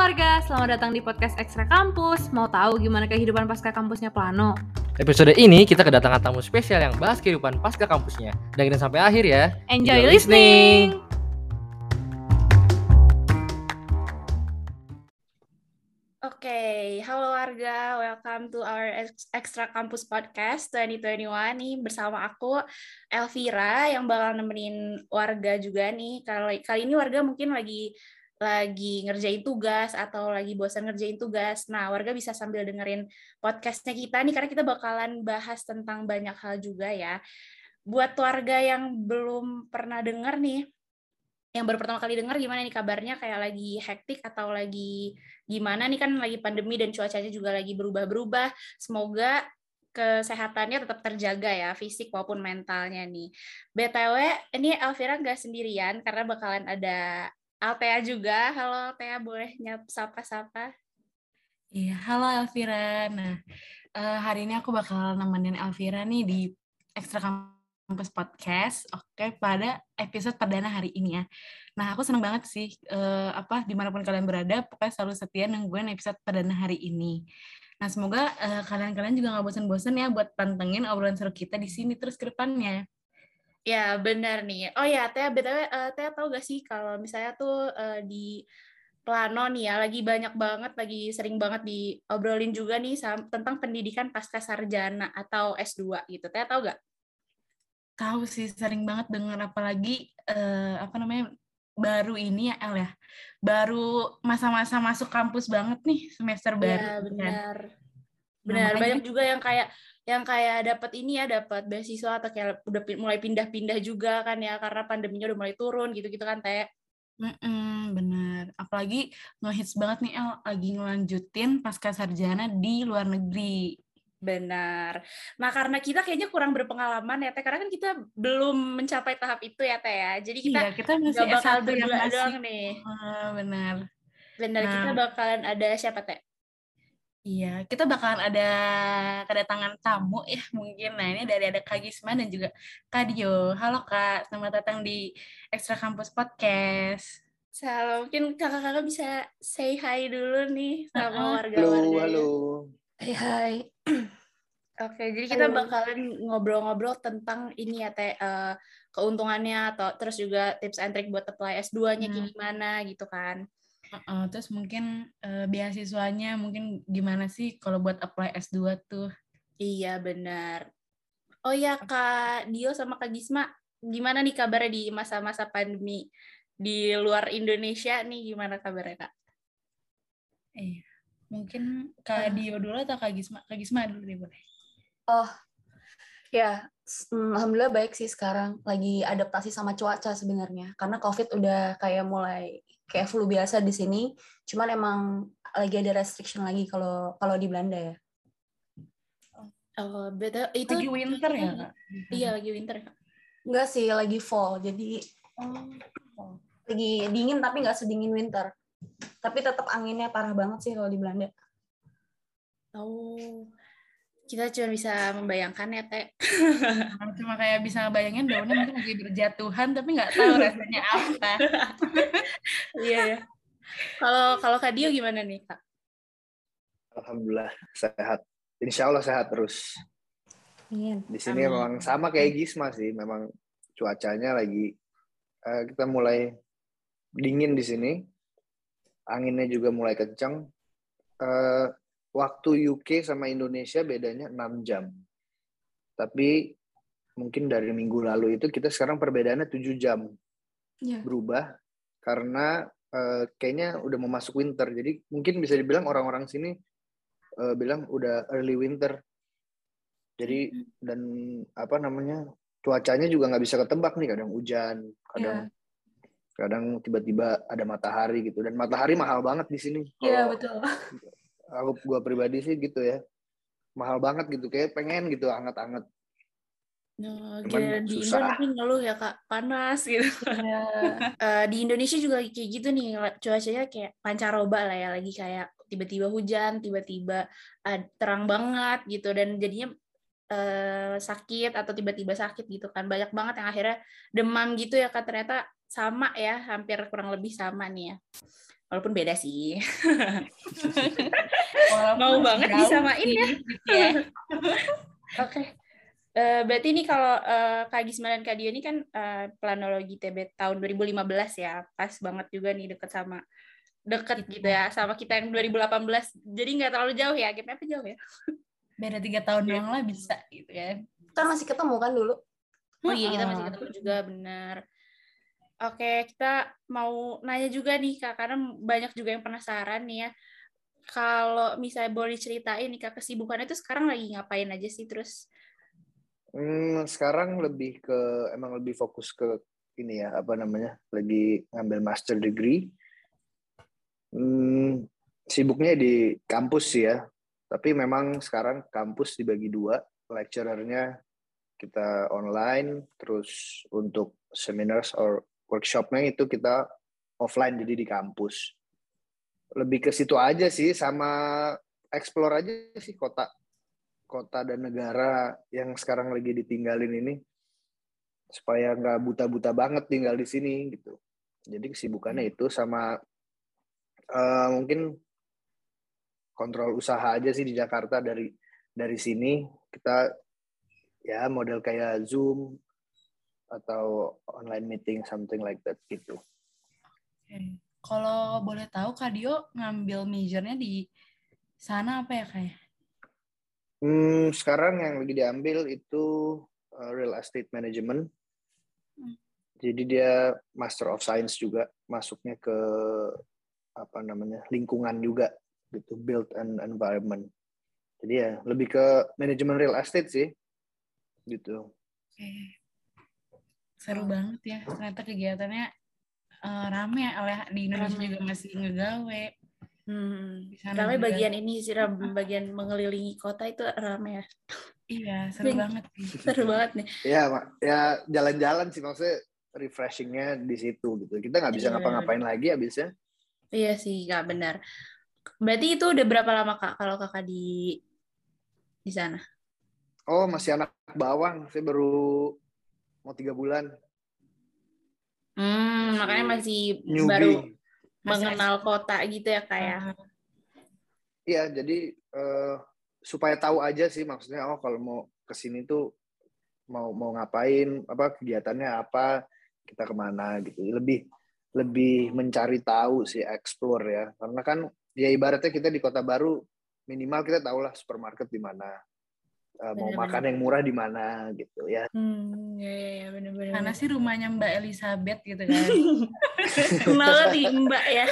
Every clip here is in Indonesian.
warga, selamat datang di podcast Ekstra Kampus. Mau tahu gimana kehidupan pasca kampusnya Plano? Episode ini kita kedatangan tamu spesial yang bahas kehidupan pasca kampusnya. Dengerin sampai akhir ya. Enjoy Enjoy listening! Oke, halo warga, welcome to our Ex- Extra Campus Podcast 2021 nih bersama aku Elvira yang bakal nemenin warga juga nih. Kali kali ini warga mungkin lagi lagi ngerjain tugas atau lagi bosan ngerjain tugas. Nah, warga bisa sambil dengerin podcastnya kita nih karena kita bakalan bahas tentang banyak hal juga ya. Buat warga yang belum pernah denger nih, yang baru pertama kali dengar gimana nih kabarnya kayak lagi hektik atau lagi gimana nih kan lagi pandemi dan cuacanya juga lagi berubah-berubah. Semoga kesehatannya tetap terjaga ya, fisik maupun mentalnya nih. BTW, ini Elvira nggak sendirian karena bakalan ada Altea juga. Halo Altea, boleh nyap sapa-sapa? Iya, halo Elvira. Nah, eh, hari ini aku bakal nemenin Elvira nih di Extra Campus Podcast. Oke, pada episode perdana hari ini ya. Nah, aku seneng banget sih, eh, apa di mana pun kalian berada, pokoknya selalu setia nungguin episode perdana hari ini. Nah, semoga eh, kalian-kalian juga nggak bosan-bosan ya buat pantengin obrolan seru kita di sini terus ke depannya. Ya, benar nih. Oh ya, Teh, BTW, eh, Teh tahu gak sih kalau misalnya tuh eh, di Plano nih ya, lagi banyak banget, lagi sering banget diobrolin juga nih sam- tentang pendidikan pasca sarjana atau S2 gitu. Teh tahu gak? Tahu sih sering banget dengar apalagi eh, apa namanya baru ini ya El ya. Baru masa-masa masuk kampus banget nih semester baru. Iya, kan. benar. Nah, Benar, banyak juga yang kayak yang kayak dapat ini ya, dapat beasiswa atau kayak udah mulai pindah-pindah juga kan ya karena pandeminya udah mulai turun gitu-gitu kan, Teh. Mm-mm, bener. Apalagi ngehits banget nih El lagi ngelanjutin pasca sarjana di luar negeri. Benar. Nah, karena kita kayaknya kurang berpengalaman ya, Teh, karena kan kita belum mencapai tahap itu ya, Teh ya. Jadi kita iya, kita masih nggak bakal S1 yang berdua doang nih. Ah, benar. Benar, kita Nah. bakalan ada siapa, Teh? Iya, kita bakalan ada kedatangan tamu ya mungkin. Nah, ini dari ada Kak Gisma dan juga Kak Dio. Halo Kak, selamat datang di Extra Campus Podcast. Salam, mungkin kakak-kakak bisa say hi dulu nih sama warga-warga. Halo, halo. Hai hai. Oke, jadi kita Halo. bakalan ngobrol-ngobrol tentang ini ya teh eh, keuntungannya atau terus juga tips and trick buat apply S2-nya Hmm. gimana gitu kan. Uh-uh, terus mungkin eh, beasiswanya mungkin gimana sih kalau buat apply S2 tuh? Iya, benar. Oh ya, Kak Dio sama Kak Gisma, gimana nih kabarnya di masa-masa pandemi di luar Indonesia nih gimana kabarnya, Kak? Iya. Mungkin Kak Dio dulu atau Kak Gisma? Kak Gisma dulu deh boleh. Oh, ya, alhamdulillah baik sih sekarang. Lagi adaptasi sama cuaca sebenarnya. Karena COVID udah kayak mulai kayak flu biasa di sini. Cuman emang lagi ada restriction lagi kalau kalau di Belanda ya. Oh, beda itu Lagi winter ya, Kak? Iya, lagi winter, Kak. Enggak sih, lagi fall. Jadi lagi dingin tapi nggak sedingin winter. Tapi tetap anginnya parah banget sih kalau di Belanda. Oh. Kita cuma bisa membayangkan ya, Teh. Cuma kayak bisa ngebayangin daunnya mungkin lagi berjatuhan tapi nggak tahu rasanya apa. Iya ya. Kalau kalau Kak Dio gimana nih, Kak? Alhamdulillah sehat. Insya Allah sehat terus. Amin. Di sini Amin. memang sama kayak Gisma sih. Memang cuacanya lagi eh, kita mulai dingin di sini. Anginnya juga mulai kencang. Eh, waktu UK sama Indonesia bedanya 6 jam. Tapi mungkin dari minggu lalu itu kita sekarang perbedaannya 7 jam. Iya. berubah karena eh, kayaknya udah mau masuk winter. Jadi mungkin bisa dibilang orang-orang sini eh, bilang udah early winter. Jadi dan apa namanya cuacanya juga nggak bisa ketebak nih. Kadang hujan, kadang kadang tiba-tiba ada matahari gitu. Dan matahari mahal banget di sini. Iya, Kalau betul. Aku gua pribadi sih gitu ya. Mahal banget gitu. Kayak pengen gitu anget-anget. Nah, Cuman di Indo susah. nanti ngeluh ya, Kak. Panas gitu. Iya. Eh, di Indonesia juga kayak gitu nih cuacanya kayak pancaroba lah ya lagi kayak tiba-tiba hujan tiba-tiba eh, terang banget gitu dan jadinya eh, sakit atau tiba-tiba sakit gitu kan banyak banget yang akhirnya demam gitu ya kan ternyata sama ya hampir kurang lebih sama nih ya walaupun beda sih. Walaupun Mau banget disamain sih, ya. gitu ya. Oke. Eh, berarti ini kalau eh, Kak Gisma dan Kak Dio ini kan eh, planologi TB tahun 2015 ya. Pas banget juga nih deket sama deket gitu ya sama kita yang 2018. Jadi nggak terlalu jauh ya. Gapnya apa jauh ya? Beda tiga tahun doang lah bisa gitu kan. Kan masih ketemu kan dulu. Oh iya kita masih Heeh. ketemu juga benar. Oke, kita mau nanya juga nih Kak, karena banyak juga yang penasaran nih ya. Kalau misalnya boleh ceritain nih Kak, kesibukannya itu sekarang lagi ngapain aja sih terus? Hmm, sekarang lebih ke emang lebih fokus ke ini ya apa namanya lagi ngambil master degree. Hmm, sibuknya di kampus sih ya. Tapi memang sekarang kampus dibagi dua, lecturernya kita online, terus untuk seminars or workshopnya itu kita offline jadi di kampus. Lebih ke situ aja sih sama explore aja sih kota kota dan negara yang sekarang lagi ditinggalin ini supaya nggak buta-buta banget tinggal di sini gitu. Jadi kesibukannya itu sama eh, mungkin kontrol usaha aja sih di Jakarta dari dari sini kita ya model kayak Zoom atau online meeting something like that gitu. Oke. Kalau boleh tahu Kak Dio ngambil majornya di sana apa ya kayak? Hmm, sekarang yang lagi diambil itu uh, real estate management. Hmm. Jadi dia Master of Science juga, masuknya ke apa namanya lingkungan juga gitu, build and environment. Jadi ya lebih ke manajemen real estate sih, gitu. Oke. Seru banget ya. Ternyata kegiatannya eh, rame ya oleh di Indonesia Rame. juga masih ngegawe. Hmm. Ramai juga. bagian ini sih, ram- bagian mengelilingi kota itu ramai ya. Iya, seru Bing. banget sih. Seru banget nih. Ya, Mak. ya jalan-jalan sih maksudnya refreshingnya di situ gitu. Kita nggak bisa Iya. ngapa-ngapain lagi habisnya. Iya sih, nggak benar. Berarti itu udah berapa lama Kak kalau Kakak di di sana? Oh, masih anak bawang. Saya baru mau tiga bulan. Hmm, makanya masih Newbie. baru mengenal kota gitu ya kayak. Ah, Iya, jadi eh, supaya tahu aja sih maksudnya oh kalau mau ke sini tuh mau mau ngapain, apa kegiatannya apa, kita ke mana gitu. Lebih lebih mencari tahu sih, explore ya. Karena kan ya ibaratnya kita di kota baru minimal kita tahulah supermarket di mana. Eh, mau Benar-benar. makan yang murah di mana gitu ya. Hmm, ya ya ya benar-benar. Mana sih rumahnya Mbak Elizabeth gitu kan? Kenal di Mbak ya.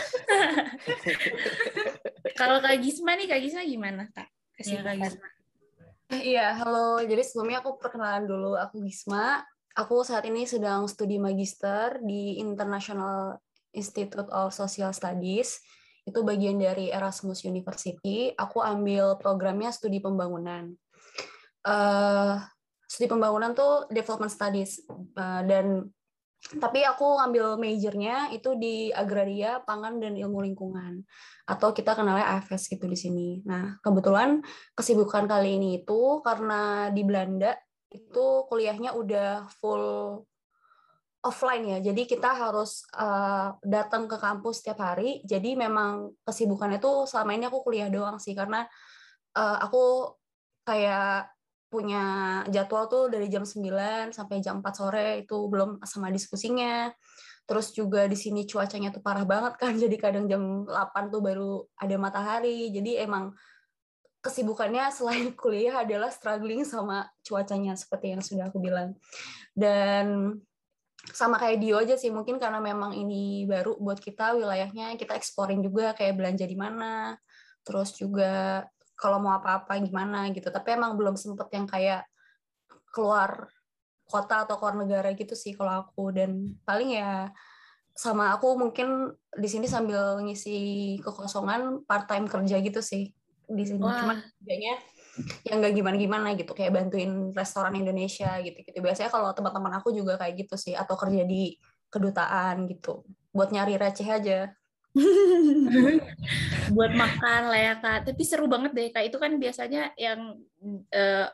Kalau Kak Gisma nih, Kak Gisma gimana Kak? Iya, Kak Kesibukan. Gisma. Eh, Iya, halo. Jadi sebelumnya aku perkenalan dulu. Aku Gisma. Aku saat ini sedang studi magister di International Institute of Social Studies. Itu bagian dari Erasmus University. Aku ambil programnya studi pembangunan. Eh studi pembangunan tuh development studies Eh, dan tapi aku ngambil majornya itu di agraria, pangan dan ilmu lingkungan atau kita kenalnya AFS gitu di sini. Nah, kebetulan kesibukan kali ini itu karena di Belanda itu kuliahnya udah full offline ya. Jadi kita harus eh, datang ke kampus setiap hari. Jadi memang kesibukannya tuh selama ini aku kuliah doang sih karena eh, aku kayak punya jadwal tuh dari jam 9 sampai jam 4 sore itu belum sama diskusinya. Terus juga di sini cuacanya tuh parah banget kan. Jadi kadang jam 8 tuh baru ada matahari. Jadi emang kesibukannya selain kuliah adalah struggling sama cuacanya seperti yang sudah aku bilang. Dan sama kayak Dio aja sih mungkin karena memang ini baru buat kita wilayahnya kita exploring juga kayak belanja di mana terus juga kalau mau apa-apa gimana gitu. Tapi emang belum sempet yang kayak keluar kota atau keluar negara gitu sih kalau aku. Dan paling ya sama aku mungkin di sini sambil ngisi kekosongan part time kerja gitu sih di sini. Wah. cuman kerjanya yang nggak gimana-gimana gitu kayak bantuin restoran Indonesia gitu gitu biasanya kalau teman-teman aku juga kayak gitu sih atau kerja di kedutaan gitu. Buat nyari receh aja buat makan lah ya kak tapi seru banget deh kak itu kan biasanya yang eh,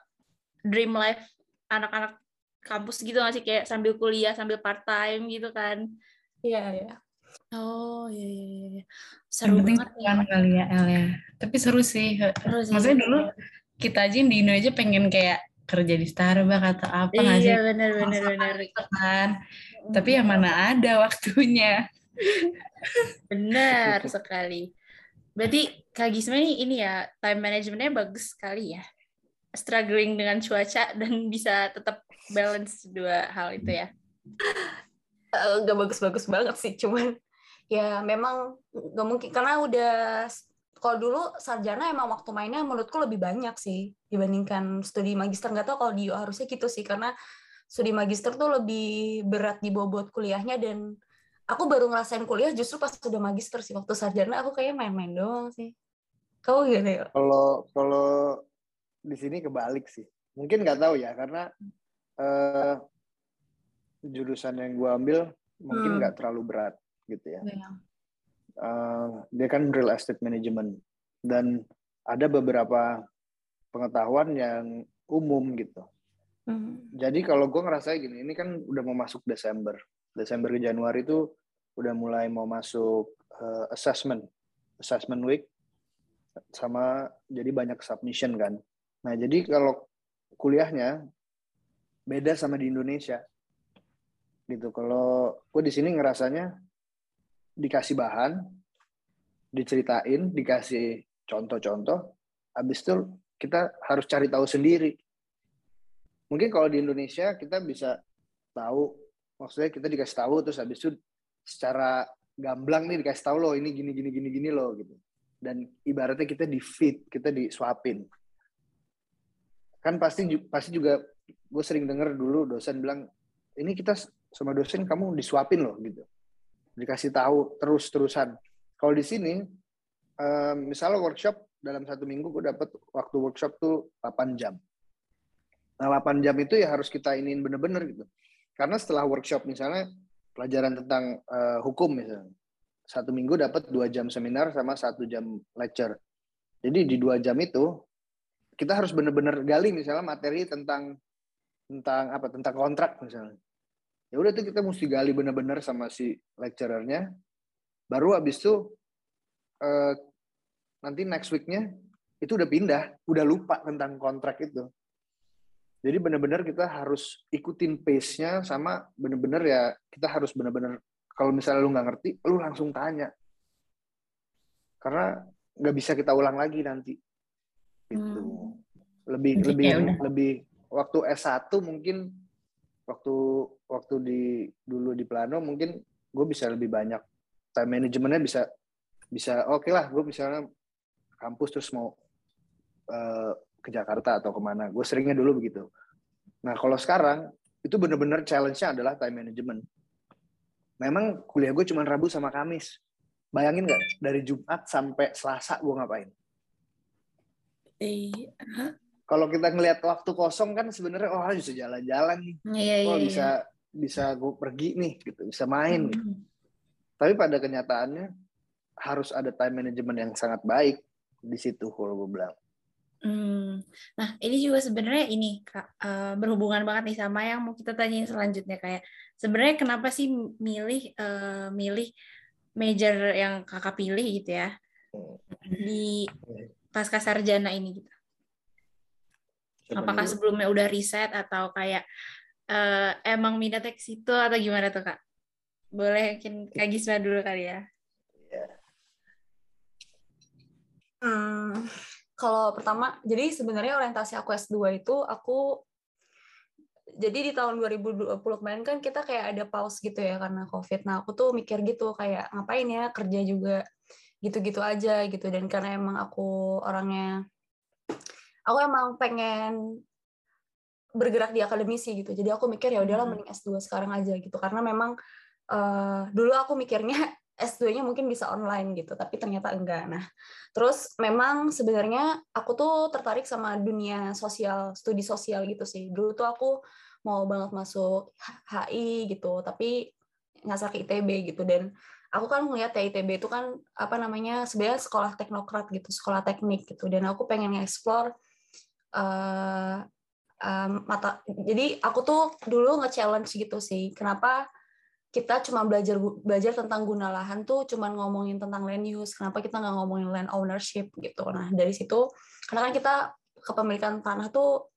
dream life anak-anak kampus gitu nggak sih kayak sambil kuliah sambil part time gitu kan iya iya Oh iya iya iya. Yang Seru penting banget ya. kali ya El ya. Tapi seru sih. Seru sih. Maksudnya dulu kita aja yang di Indonesia pengen kayak kerja di Starbucks atau apa nggak sih? Iya benar benar benar. gitu kan. Tapi yang mana ada waktunya. Benar sekali. Berarti Kak Gisma ini, ini ya, time managementnya bagus sekali ya. Struggling dengan cuaca dan bisa tetap balance dua hal itu ya. Eh, nggak bagus-bagus banget sih cuman ya memang nggak mungkin karena udah kalau dulu sarjana emang waktu mainnya menurutku lebih banyak sih dibandingkan studi magister nggak tahu kalau di harusnya gitu sih karena studi magister tuh lebih berat di bobot kuliahnya dan aku baru ngerasain kuliah justru pas sudah magister sih waktu sarjana aku kayak main-main doang sih kamu gimana ya Kalau kalau di sini kebalik sih. Mungkin nggak tahu ya karena eh, jurusan yang gue ambil mungkin Hmm. nggak terlalu berat gitu ya. Eh, dia kan real estate management dan ada beberapa pengetahuan yang umum gitu. Hmm. Jadi kalau gue ngerasa gini, ini kan udah mau masuk Desember. Desember ke Januari itu udah mulai mau masuk eh, assessment, assessment week, sama jadi banyak submission kan. Nah jadi kalau kuliahnya beda sama di Indonesia, gitu. Kalau gue di sini ngerasanya dikasih bahan, diceritain, dikasih contoh-contoh, habis itu kita harus cari tahu sendiri mungkin kalau di Indonesia kita bisa tahu maksudnya kita dikasih tahu terus habis itu secara gamblang nih dikasih tahu loh ini gini gini gini gini loh gitu. Dan ibaratnya kita di feed kita disuapin. Kan pasti pasti juga gue sering denger dulu dosen bilang ini kita sama dosen kamu disuapin loh gitu. Dikasih tahu terus terusan kalau di sini misalnya workshop dalam satu minggu gue dapat waktu workshop tuh 8 jam. Nah, 8 jam itu ya harus kita iniin bener-bener gitu. Karena setelah workshop misalnya pelajaran tentang eh, hukum misalnya. Satu minggu dapat dua jam seminar sama satu jam lecture. Jadi di dua jam itu kita harus bener-bener gali misalnya materi tentang tentang apa tentang kontrak misalnya. Ya udah tuh kita mesti gali bener-bener sama si lecturernya. Baru habis itu eh, nanti next weeknya itu udah pindah, udah lupa tentang kontrak itu. Jadi benar-benar kita harus ikutin pace-nya sama benar-benar ya kita harus benar-benar kalau misalnya lu nggak ngerti, lu langsung tanya. Karena nggak bisa kita ulang lagi nanti. Gitu. Hmm. Lebih Jadi lebih ya udah. lebih waktu S1 mungkin waktu waktu di dulu di Plano mungkin gue bisa lebih banyak time managementnya bisa bisa oke lah gue misalnya kampus terus mau eh, ke Jakarta atau ke mana. Gue seringnya dulu begitu. Nah kalau sekarang itu bener-bener challenge-nya adalah time management. Memang kuliah gue cuma Rabu sama Kamis. Bayangin nggak dari Jumat sampai Selasa gue ngapain? Iya. Kalau kita ngelihat waktu kosong kan sebenarnya oh bisa jalan-jalan nih, Iya iya. oh iya. bisa bisa gue pergi nih, gitu, bisa main. Gitu. Hmm. Tapi pada kenyataannya harus ada time management yang sangat baik di situ kalau gue bilang. Hmm. Nah, ini juga sebenarnya ini Kak eh, berhubungan banget nih sama yang mau kita tanyain selanjutnya kayak sebenarnya kenapa sih milih eh, milih major yang Kakak pilih gitu ya di pasca sarjana ini gitu. Coba Apakah dulu. sebelumnya udah riset atau kayak eh, emang minatnya ke situ atau gimana tuh Kak? Boleh mungkin Kak Gisma dulu kali ya. Hmm, kalau pertama, jadi sebenarnya orientasi aku S2 itu aku jadi di tahun 2020 kemarin kan kita kayak ada pause gitu ya karena COVID. Nah, aku tuh mikir gitu kayak ngapain ya kerja juga gitu-gitu aja gitu dan karena emang aku orangnya aku emang pengen bergerak di akademisi gitu. Jadi aku mikir ya udahlah Hmm. mending S2 sekarang aja gitu karena memang eh, dulu aku mikirnya S2-nya mungkin bisa online gitu, tapi ternyata enggak. Nah, terus memang sebenarnya aku tuh tertarik sama dunia sosial, studi sosial gitu sih. Dulu tuh aku mau banget masuk HI gitu, tapi ngasar ke ITB gitu. Dan aku kan ngeliat ya ITB itu kan apa namanya sebenarnya sekolah teknokrat gitu, sekolah teknik gitu. Dan aku pengen nge-explore eh, em, mata. Jadi aku tuh dulu nge-challenge gitu sih. Kenapa kita cuma belajar belajar tentang guna lahan tuh cuma ngomongin tentang land use. Kenapa kita nggak ngomongin land ownership gitu? Nah dari situ karena kan kita kepemilikan tanah tuh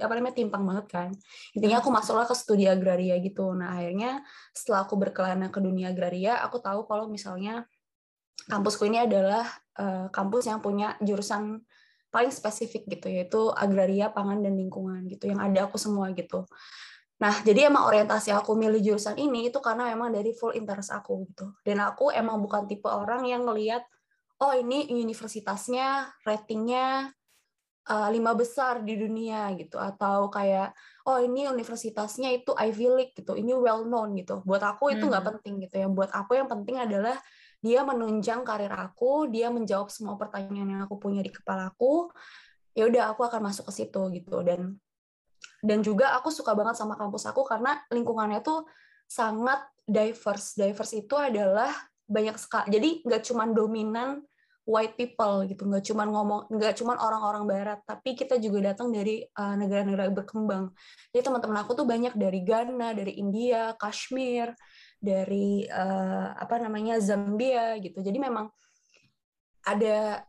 apa namanya timpang banget kan. Intinya aku masuklah ke studi agraria gitu. Nah akhirnya setelah aku berkelana ke dunia agraria aku tahu kalau misalnya kampusku ini adalah uh, kampus yang punya jurusan paling spesifik gitu yaitu agraria pangan dan lingkungan gitu yang ada aku semua gitu Nah, jadi emang orientasi aku milih jurusan ini itu karena emang dari full interest aku gitu. Dan aku emang bukan tipe orang yang ngelihat, oh ini universitasnya ratingnya uh, lima besar di dunia gitu, atau kayak oh ini universitasnya itu Ivy League gitu, ini well known gitu. Buat aku itu nggak hmm. penting gitu. Yang buat aku yang penting adalah dia menunjang karir aku, dia menjawab semua pertanyaan yang aku punya di kepala aku. Ya udah aku akan masuk ke situ gitu. Dan dan juga aku suka banget sama kampus aku karena lingkungannya tuh sangat diverse. Diverse itu adalah banyak sekali jadi nggak cuma dominan white people gitu nggak cuma ngomong nggak cuma orang-orang barat tapi kita juga datang dari uh, negara-negara berkembang. Jadi teman-teman aku tuh banyak dari Ghana dari India Kashmir dari uh, apa namanya Zambia gitu. Jadi memang ada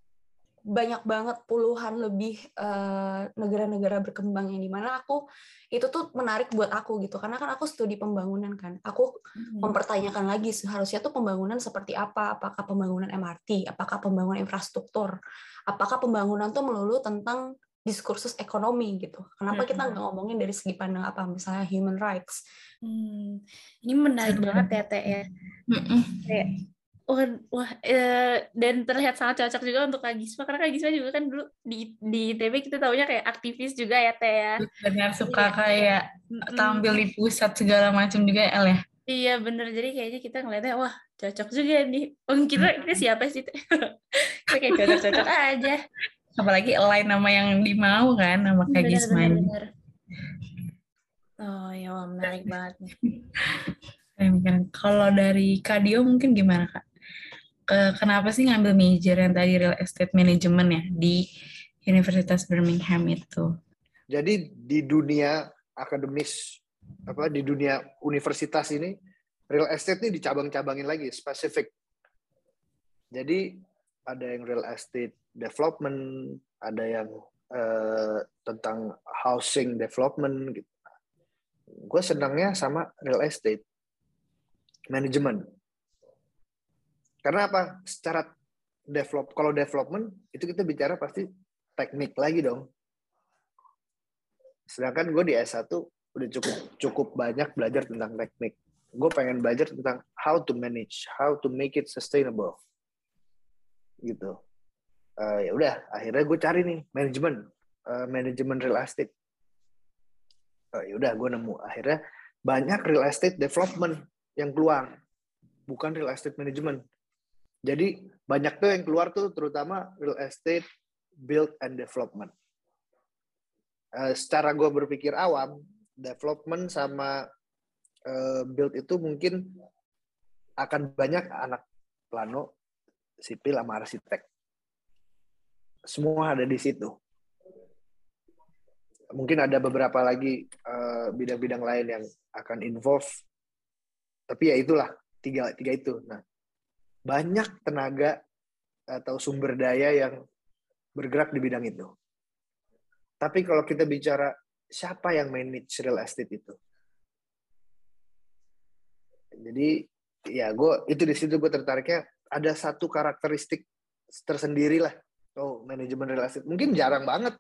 banyak banget puluhan lebih negara eh, negara-negara berkembang yang di mana aku itu tuh menarik buat aku gitu. Karena kan aku studi pembangunan kan. Aku hmm. mempertanyakan lagi seharusnya tuh pembangunan seperti apa? Apakah pembangunan MRT apakah pembangunan infrastruktur? Apakah pembangunan tuh melulu tentang diskursus ekonomi gitu? Kenapa hmm. kita nggak ngomongin dari segi pandang apa? Misalnya human rights. Hmm. ini menarik banget ya teh ya. Kayak wah, wah e, dan terlihat sangat cocok juga untuk Kak Gisma karena Kak Gisma juga kan dulu di di TV kita tahunya kayak aktivis juga ya Teh ya. Benar suka iya. kayak tampil di pusat segala macam juga ya El ya. Iya bener jadi kayaknya kita ngeliatnya wah cocok juga nih. Oh kita ini siapa sih Teh? kayak cocok-cocok aja. Apalagi lain nama yang dimau kan nama Kak Gisma. Bener, bener. Oh ya wah menarik banget nih. Kalau dari Kadio mungkin gimana kak? Kenapa sih ngambil major yang tadi real estate management ya di Universitas Birmingham itu? Jadi di dunia akademis apa di dunia universitas ini real estate ini dicabang-cabangin lagi spesifik. Jadi ada yang real estate development, ada yang uh, tentang housing development gitu. Gue senangnya sama real estate management karena apa? Secara develop, kalau development itu kita bicara pasti teknik lagi dong. Sedangkan gue di S1 udah cukup cukup banyak belajar tentang teknik. Gue pengen belajar tentang how to manage, how to make it sustainable. Gitu. Uh, ya udah, akhirnya gue cari nih manajemen, uh, manajemen real estate. Uh, ya udah, gue nemu. Akhirnya banyak real estate development yang keluar, bukan real estate management. Jadi banyak tuh yang keluar tuh terutama real estate, build and development. Uh, secara gue berpikir awam, development sama uh, build itu mungkin akan banyak anak plano, sipil sama arsitek. Semua ada di situ. Mungkin ada beberapa lagi eh, bidang-bidang uh, lain yang akan involve. Tapi ya itulah tiga tiga itu. Nah, banyak tenaga atau sumber daya yang bergerak di bidang itu. Tapi kalau kita bicara siapa yang manage real estate itu? Jadi ya gue itu di situ gue tertariknya ada satu karakteristik tersendiri lah. Oh manajemen real estate mungkin jarang banget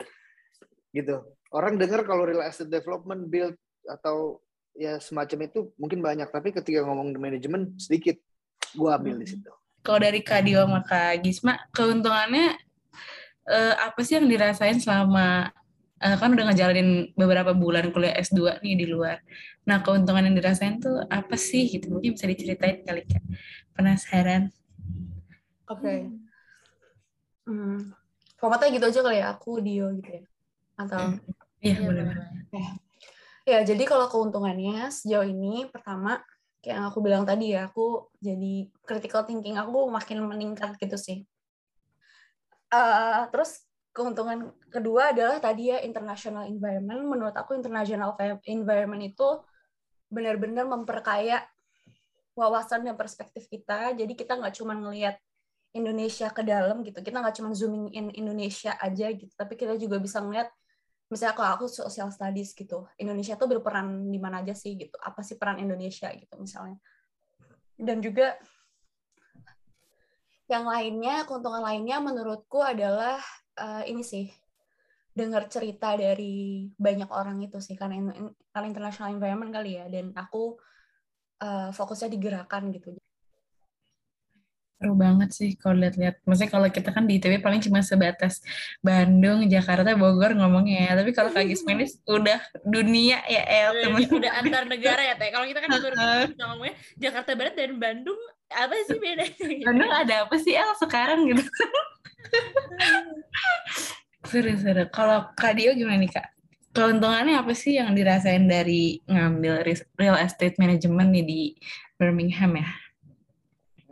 gitu. Orang dengar kalau real estate development, build atau ya semacam itu mungkin banyak. Tapi ketika ngomong manajemen sedikit gue ambil di situ. Kalau dari Kak Dio sama Kak Gisma, keuntungannya eh, apa sih yang dirasain selama eh, kan udah ngejalanin beberapa bulan kuliah S2 nih di luar. Nah, keuntungan yang dirasain tuh apa sih gitu? Mungkin bisa diceritain kali Kak. Penasaran. Oke. Okay. Hmm. Formatnya gitu aja kali ya, aku Dio gitu ya. Atau Iya, ya, benar. Ya, jadi kalau keuntungannya sejauh ini pertama yang aku bilang tadi ya aku jadi critical thinking aku makin meningkat gitu sih uh, terus keuntungan kedua adalah tadi ya international environment menurut aku international environment itu benar-benar memperkaya wawasan dan perspektif kita. Jadi kita nggak cuma ngelihat Indonesia ke dalam gitu. Kita nggak cuma zooming in Indonesia aja gitu, tapi kita juga bisa ngeliat misalnya kalau aku social studies gitu, Indonesia tuh berperan di mana aja sih gitu. Apa sih peran Indonesia gitu misalnya. Dan juga yang lainnya, keuntungan lainnya menurutku adalah uh, ini sih dengar cerita dari banyak orang itu sih karena karena international environment kali ya dan aku uh, fokusnya di gerakan gitu Seru banget sih kalau lihat-lihat. Maksudnya kalau kita kan di ITB paling cuma sebatas Bandung, Jakarta, Bogor ngomongnya. ya. Tapi kalau Kak Gismenis udah dunia ya El. Udah, udah antar negara ya Teh. Kalau kita kan baru ngomongnya Jakarta Barat dan Bandung apa sih bedanya? Bandung ada apa sih El sekarang gitu? Seru-seru. Kalau Kak Dio gimana nih Kak? Keuntungannya apa sih yang dirasain dari ngambil real estate management nih di Birmingham ya?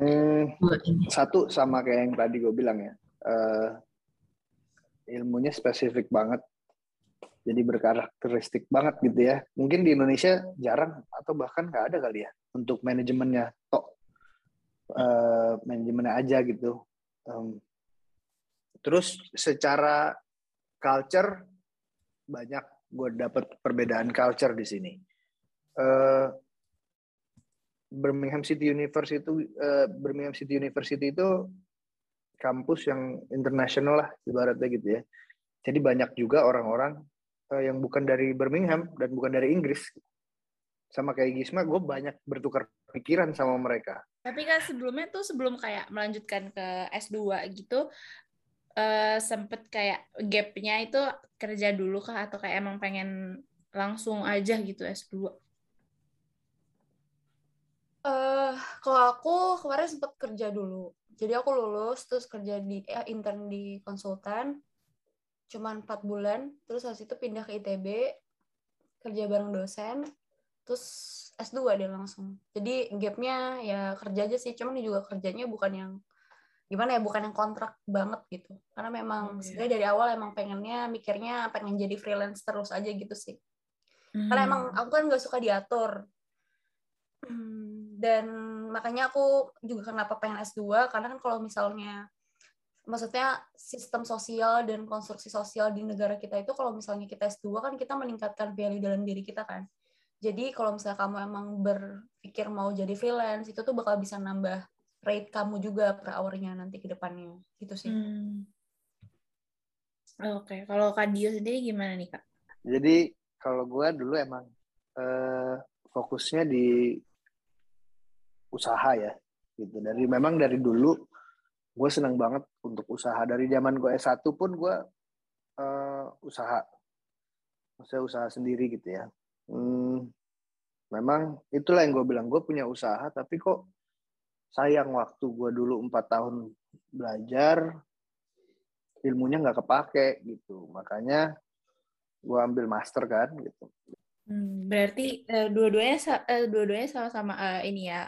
Hmm, satu sama kayak yang tadi gue bilang ya, uh, ilmunya spesifik banget, jadi berkarakteristik banget gitu ya. Mungkin di Indonesia jarang atau bahkan nggak ada kali ya untuk manajemennya, tok uh, manajemennya aja gitu. Um, terus secara culture banyak gue dapet perbedaan culture di sini. Uh, Birmingham City University itu uh, Birmingham City University itu kampus yang internasional lah ibaratnya gitu ya. Jadi banyak juga orang-orang uh, yang bukan dari Birmingham dan bukan dari Inggris. Sama kayak Gisma, gue banyak bertukar pikiran sama mereka. Tapi kan sebelumnya tuh sebelum kayak melanjutkan ke S2 gitu, uh, sempet kayak gapnya itu kerja dulu kah atau kayak emang pengen langsung aja gitu S2? Uh, kalau aku kemarin sempat kerja dulu. Jadi aku lulus terus kerja di eh, intern di konsultan. Cuman empat bulan. Terus habis itu pindah ke ITB kerja bareng dosen. Terus S2 dia langsung. Jadi gapnya ya kerja aja sih. Cuman juga kerjanya bukan yang gimana ya bukan yang kontrak banget gitu. Karena memang oh, iya. dari awal emang pengennya mikirnya pengen jadi freelance terus aja gitu sih. Hmm. karena emang aku kan gak suka diatur. Hmm, dan makanya aku juga kenapa pengen S2 karena kan kalau misalnya maksudnya sistem sosial dan konstruksi sosial di negara kita itu kalau misalnya kita S2 kan kita meningkatkan value dalam diri kita kan. Jadi kalau misalnya kamu emang berpikir mau jadi freelance itu tuh bakal bisa nambah rate kamu juga per hournya nanti ke depannya gitu sih. Hmm. Oke, okay. kalau Kak Dio sendiri gimana nih Kak? Jadi kalau gue dulu emang uh, fokusnya di usaha ya gitu. Dari memang dari dulu gue senang banget untuk usaha. Dari zaman gue S1 pun gue uh, usaha. Saya usaha sendiri gitu ya. Hmm, memang itulah yang gue bilang gue punya usaha tapi kok sayang waktu gue dulu empat tahun belajar ilmunya nggak kepake gitu. Makanya gue ambil master kan gitu. Hmm, berarti uh, dua-duanya uh, dua-duanya sama-sama uh, ini ya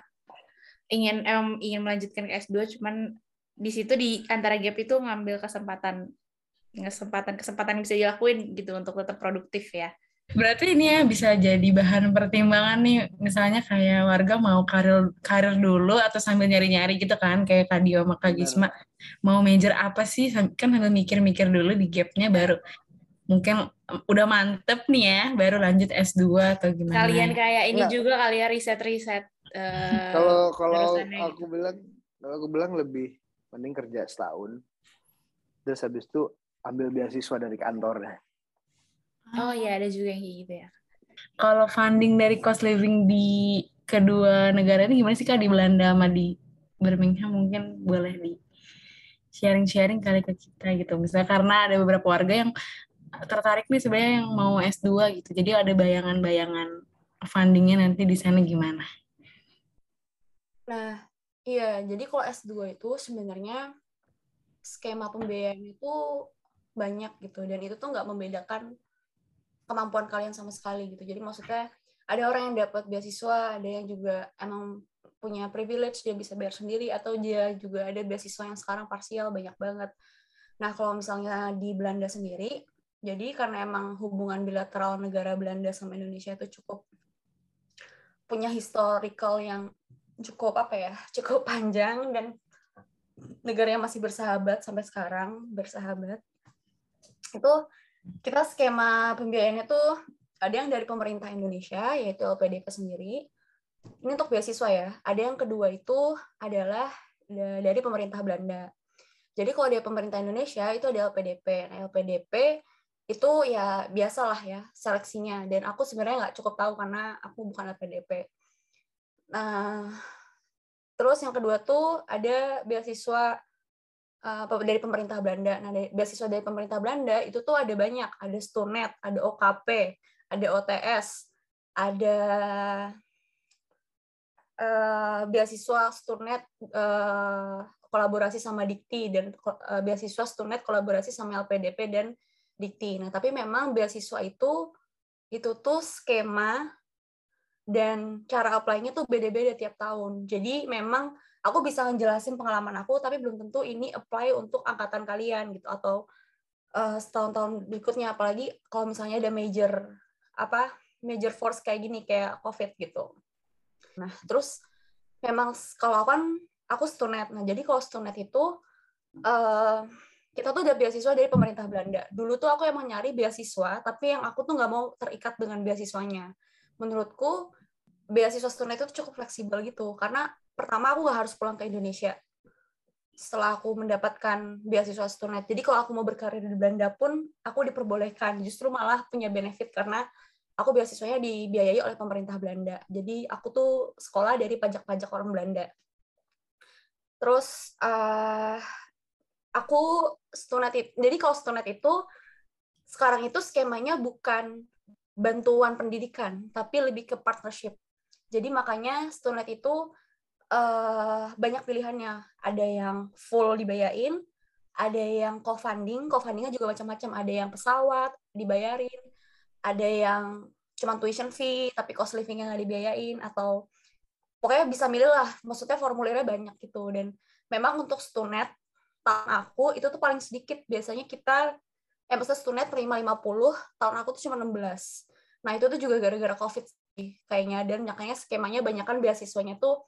ingin emang ingin melanjutkan ke S2 cuman di situ di antara gap itu ngambil kesempatan kesempatan kesempatan bisa dilakuin gitu untuk tetap produktif ya. Berarti ini ya bisa jadi bahan pertimbangan nih, misalnya kayak warga mau karir karir dulu atau sambil nyari-nyari gitu kan, kayak Kadio sama Kak Gisma, mau major apa sih? Kan sambil mikir-mikir dulu di gapnya baru mungkin udah mantep nih ya, baru lanjut S2 atau gimana. Kalian kayak ini juga kali ya riset-riset Eh, kalau kalau aku gitu. bilang kalau aku bilang lebih mending kerja setahun terus habis itu ambil beasiswa dari kantornya. Oh iya ada juga yang kayak gitu ya. Kalau funding dari cost living di kedua negara ini gimana sih kak di Belanda sama di Birmingham mungkin boleh di sharing-sharing kali ke kita gitu. Misalnya karena ada beberapa warga yang tertarik nih sebenarnya yang mau S2 gitu. Jadi ada bayangan-bayangan fundingnya nanti di sana gimana? Nah, iya, jadi kalau S2 itu sebenarnya skema pembiayaan itu banyak gitu dan itu tuh nggak membedakan kemampuan kalian sama sekali gitu. Jadi maksudnya ada orang yang dapat beasiswa, ada yang juga emang punya privilege dia bisa bayar sendiri atau dia juga ada beasiswa yang sekarang parsial banyak banget. Nah, kalau misalnya di Belanda sendiri, jadi karena emang hubungan bilateral negara Belanda sama Indonesia itu cukup punya historical yang cukup apa ya cukup panjang dan negaranya masih bersahabat sampai sekarang bersahabat. Itu kita skema pembiayaannya tuh ada yang dari pemerintah Indonesia yaitu LPDP sendiri. Ini untuk beasiswa ya. Ada yang kedua itu adalah dari pemerintah Belanda. Jadi kalau dari pemerintah Indonesia itu ada LPDP nah, LPDP itu ya biasalah ya seleksinya. Dan aku sebenarnya nggak cukup tahu karena aku bukan LPDP Nah, terus yang kedua tuh ada beasiswa uh, dari pemerintah Belanda. Nah, dari, beasiswa dari pemerintah Belanda itu tuh ada banyak, ada Sturnet, ada OKP, ada OTS, ada uh, beasiswa Sturnet uh, kolaborasi sama Dikti dan uh, beasiswa Sturnet kolaborasi sama LPDP dan Dikti. Nah, tapi memang beasiswa itu itu tuh skema dan cara apply-nya tuh beda-beda tiap tahun. Jadi memang aku bisa ngejelasin pengalaman aku, tapi belum tentu ini apply untuk angkatan kalian gitu atau uh, setahun-tahun berikutnya. Apalagi kalau misalnya ada major apa major force kayak gini kayak COVID gitu. Nah terus memang kalau kan aku student Nah jadi kalau student itu uh, kita tuh udah beasiswa dari pemerintah Belanda. Dulu tuh aku emang nyari beasiswa, tapi yang aku tuh nggak mau terikat dengan beasiswanya menurutku beasiswa student itu cukup fleksibel gitu. Karena pertama aku gak harus pulang ke Indonesia setelah aku mendapatkan beasiswa student jadi kalau aku mau berkarir di Belanda pun aku diperbolehkan. Justru malah punya benefit karena aku beasiswanya dibiayai oleh pemerintah Belanda. Jadi aku tuh sekolah dari pajak-pajak orang Belanda. Terus uh, aku student jadi kalau student itu sekarang itu skemanya bukan bantuan pendidikan, tapi lebih ke partnership. Jadi makanya Stonet itu uh, banyak pilihannya. Ada yang full dibayarin, ada yang co-funding, co-fundingnya juga macam-macam. Ada yang pesawat dibayarin, ada yang cuma tuition fee tapi cost livingnya nggak dibayain atau pokoknya bisa milih lah. Maksudnya formulirnya banyak gitu. Dan memang untuk Stonet tahun aku itu tuh paling sedikit. Biasanya kita eh maksudnya student terima 50, tahun aku tuh cuma 16. Nah, itu tuh juga gara-gara COVID sih kayaknya dan makanya skemanya banyak kan beasiswanya tuh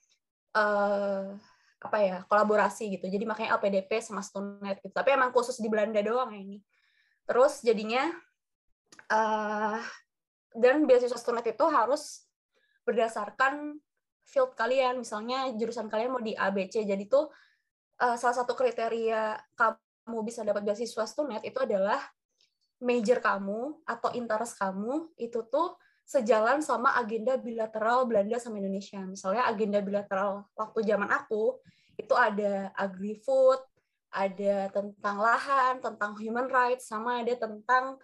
uh, apa ya, kolaborasi gitu. Jadi makanya LPDP sama Student gitu. Tapi emang khusus di Belanda doang ya ini. Terus jadinya uh, dan beasiswa student itu harus berdasarkan field kalian, misalnya jurusan kalian mau di ABC. Jadi tuh uh, salah satu kriteria kamu kamu bisa dapat beasiswa Stunet itu adalah major kamu atau interest kamu itu tuh sejalan sama agenda bilateral Belanda sama Indonesia. Misalnya agenda bilateral waktu zaman aku itu ada agri-food, ada tentang lahan, tentang human rights, sama ada tentang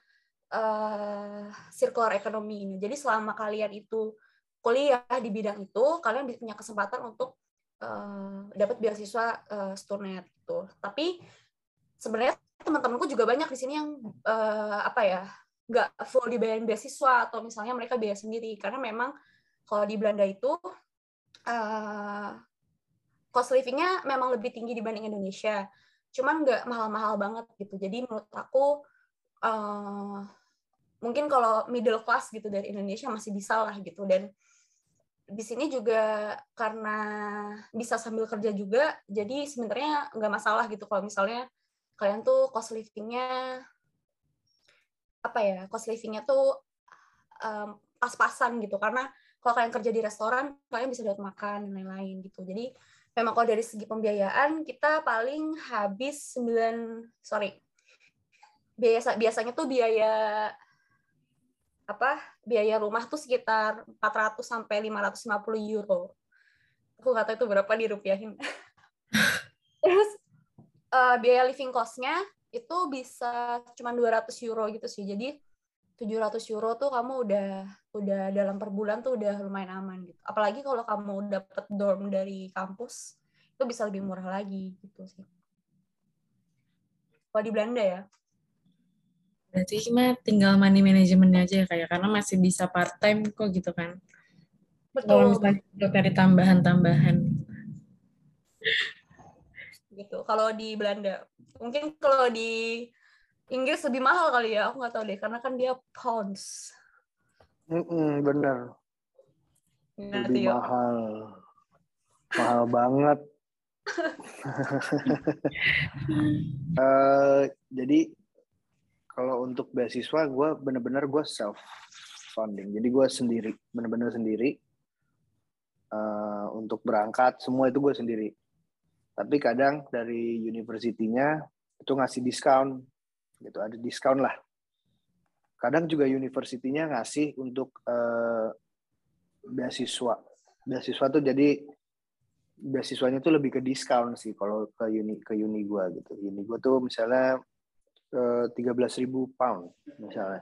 uh, circular economy ini. Jadi selama kalian itu kuliah di bidang itu, kalian punya kesempatan untuk uh, dapat beasiswa uh, Stunet itu. Tapi sebenarnya teman-temanku juga banyak di sini yang uh, apa ya nggak full dibayarin beasiswa atau misalnya mereka biaya sendiri. Karena memang kalau di Belanda itu uh, cost livingnya memang lebih tinggi dibanding Indonesia. Cuman nggak mahal-mahal banget gitu. Jadi menurut aku uh, mungkin kalau middle class gitu dari Indonesia masih bisa lah gitu. Dan di sini juga karena bisa sambil kerja juga jadi sebenarnya nggak masalah gitu. Kalau misalnya kalian tuh cost livingnya apa ya cost livingnya tuh um, pas-pasan gitu. Karena kalau kalian kerja di restoran kalian bisa dapat makan dan lain-lain gitu. Jadi memang kalau dari segi pembiayaan kita paling habis 9 sorry biasa biasanya tuh biaya apa biaya rumah tuh sekitar 400 sampai 550 euro. Aku nggak tahu itu berapa dirupiahin uh, biaya living cost-nya itu bisa cuma 200 euro gitu sih. Jadi 700 euro tuh kamu udah udah dalam per bulan tuh udah lumayan aman gitu. Apalagi kalau kamu dapet dorm dari kampus itu bisa lebih murah lagi gitu sih. Kalau di Belanda ya. Berarti mah tinggal money manajemennya aja ya kayak karena masih bisa part time kok gitu kan. Betul. Kalau misalnya cari tambahan-tambahan gitu kalau di Belanda mungkin kalau di Inggris lebih mahal kali ya aku nggak tahu deh karena kan dia pounds mm -mm, bener lebih mahal mahal banget. Eh, jadi kalau untuk beasiswa gue bener-bener gue self funding. Jadi gue sendiri, bener-bener sendiri. Eh, untuk berangkat semua itu gue sendiri. Tapi kadang dari universitinya itu ngasih diskon, gitu ada diskon lah. Kadang juga universitinya ngasih untuk eh, beasiswa. Beasiswa tuh jadi beasiswanya tuh lebih ke diskon sih kalau ke uni ke uni gue gitu. Uni gue tuh misalnya eh, tiga belas ribu pound misalnya.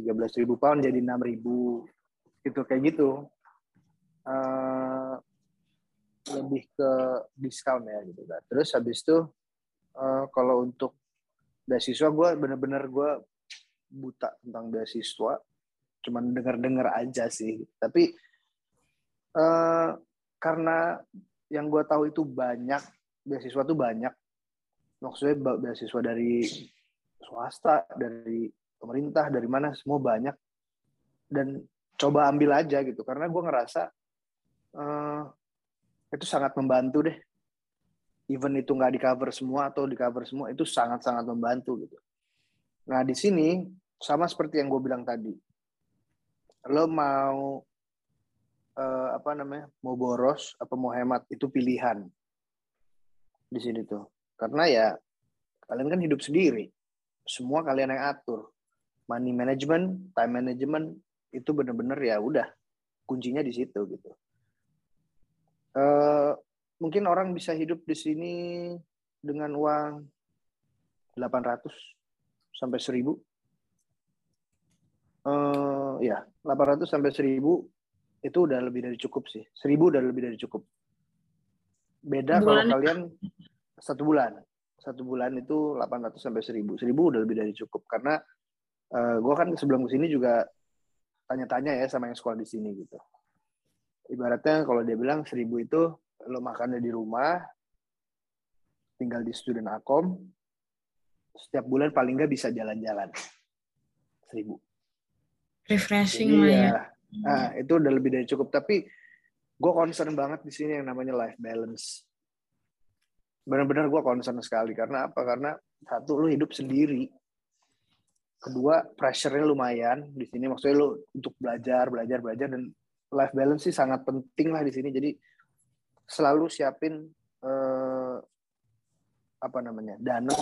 Tiga belas ribu pound jadi enam ribu gitu kayak gitu. Eh, lebih ke diskon ya gitu kan. Terus habis itu eh, kalau untuk beasiswa gue bener-bener gue buta tentang beasiswa. Cuman dengar-dengar aja sih. Tapi eh, karena yang gue tahu itu banyak beasiswa tuh banyak. Maksudnya be- beasiswa dari swasta dari pemerintah dari mana semua banyak. Dan coba ambil aja gitu. Karena gue ngerasa eh, itu sangat membantu deh. Even itu nggak di cover semua atau di cover semua itu sangat sangat membantu gitu. Nah di sini sama seperti yang gue bilang tadi lo mau eh, apa namanya mau boros apa mau hemat itu pilihan di sini tuh. Karena ya kalian kan hidup sendiri. Semua kalian yang atur. Money management time management itu bener-bener ya udah kuncinya di situ gitu Eh, mungkin orang bisa hidup di sini dengan uang 800 sampai 1000 eh ya 800 sampai 1000 itu udah lebih dari cukup sih. 1000 udah lebih dari cukup. Beda kalau Bulan- kalian satu bulan. Satu bulan itu 800 sampai 1000 1000 udah lebih dari cukup karena eh gue kan sebelum ke sini juga tanya-tanya ya sama yang sekolah di sini gitu ibaratnya kalau dia bilang 1000 itu lo makannya di rumah tinggal di student akom setiap bulan paling nggak bisa jalan-jalan. Seribu. Refreshing lah ya. nah, itu udah lebih dari cukup. Tapi gue concern banget di sini yang namanya life balance. Benar-benar gue concern sekali. Karena apa? Karena satu lu hidup sendiri. Kedua pressure-nya lumayan di sini. Maksudnya lu untuk belajar belajar belajar dan life balance sih sangat penting lah di sini. Jadi selalu siapin eh, apa namanya dana